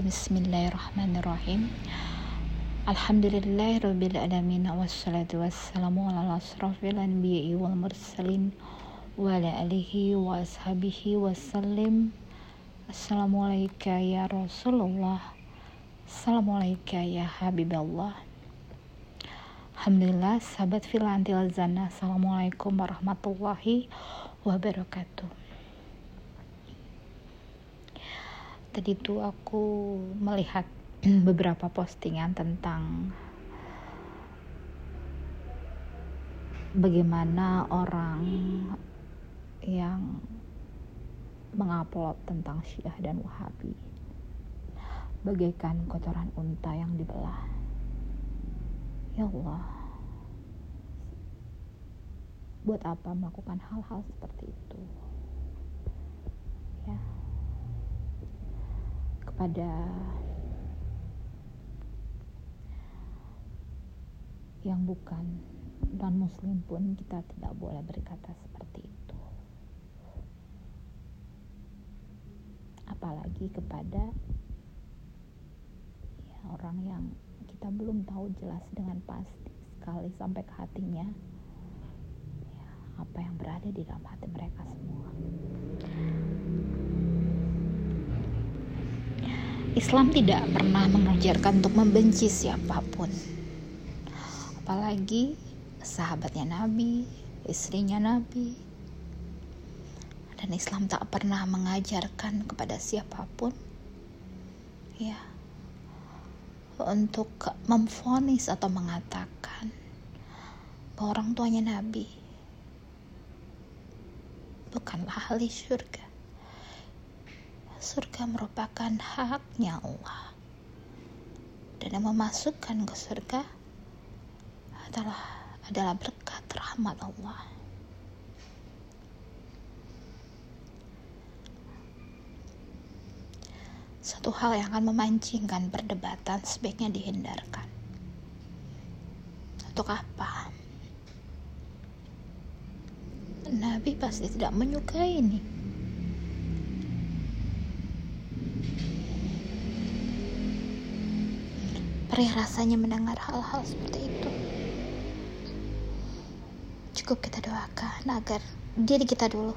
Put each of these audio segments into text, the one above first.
Bismillahirrahmanirrahim. Alhamdulillahirrabbilalamin Wassalatu wassalamu ala asrafil anbiya'i wal mursalin Wa ala alihi wa ashabihi wassalim. Assalamualaikum ya ya Alhamdulillah sahabat filantil zana. Assalamualaikum warahmatullahi wabarakatuh tadi tuh aku melihat beberapa postingan tentang bagaimana orang yang mengupload tentang Syiah dan Wahabi bagaikan kotoran unta yang dibelah. Ya Allah, buat apa melakukan hal-hal seperti itu? Ya kepada yang bukan dan muslim pun kita tidak boleh berkata seperti itu. Apalagi kepada ya, orang yang kita belum tahu jelas dengan pasti sekali sampai ke hatinya ya, apa yang berada di dalam hati mereka semua Islam tidak pernah mengajarkan untuk membenci siapa pun. Apalagi sahabatnya Nabi, istrinya Nabi. Dan Islam tak pernah mengajarkan kepada siapa pun ya untuk memfonis atau mengatakan bahwa orang tuanya Nabi bukanlah ahli surga surga merupakan haknya Allah. Dan yang memasukkan ke surga adalah adalah berkat rahmat Allah. Satu hal yang akan memancingkan perdebatan sebaiknya dihindarkan. Untuk apa? Nabi pasti tidak menyukai ini Perih rasanya mendengar hal-hal seperti itu. Cukup kita doakan agar diri kita dulu,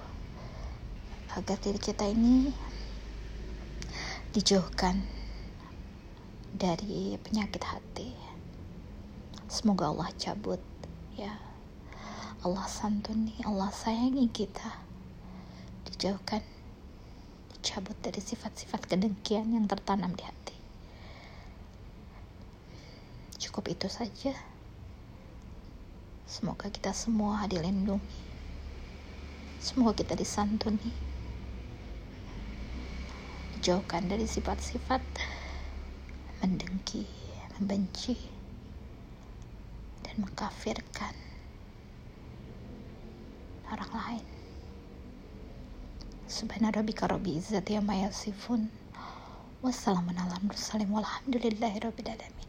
agar diri kita ini dijauhkan dari penyakit hati. Semoga Allah cabut, ya. Allah santuni, Allah sayangi kita. Dijauhkan, dicabut dari sifat-sifat kedengkian yang tertanam di hati. Cukup itu saja. Semoga kita semua dilindungi. Semoga kita disantuni. Dijauhkan dari sifat-sifat mendengki, membenci, dan mengkafirkan orang lain. Subhana rabbika rabbi izzati amma yasifun. Wassalamualaikum warahmatullahi wabarakatuh.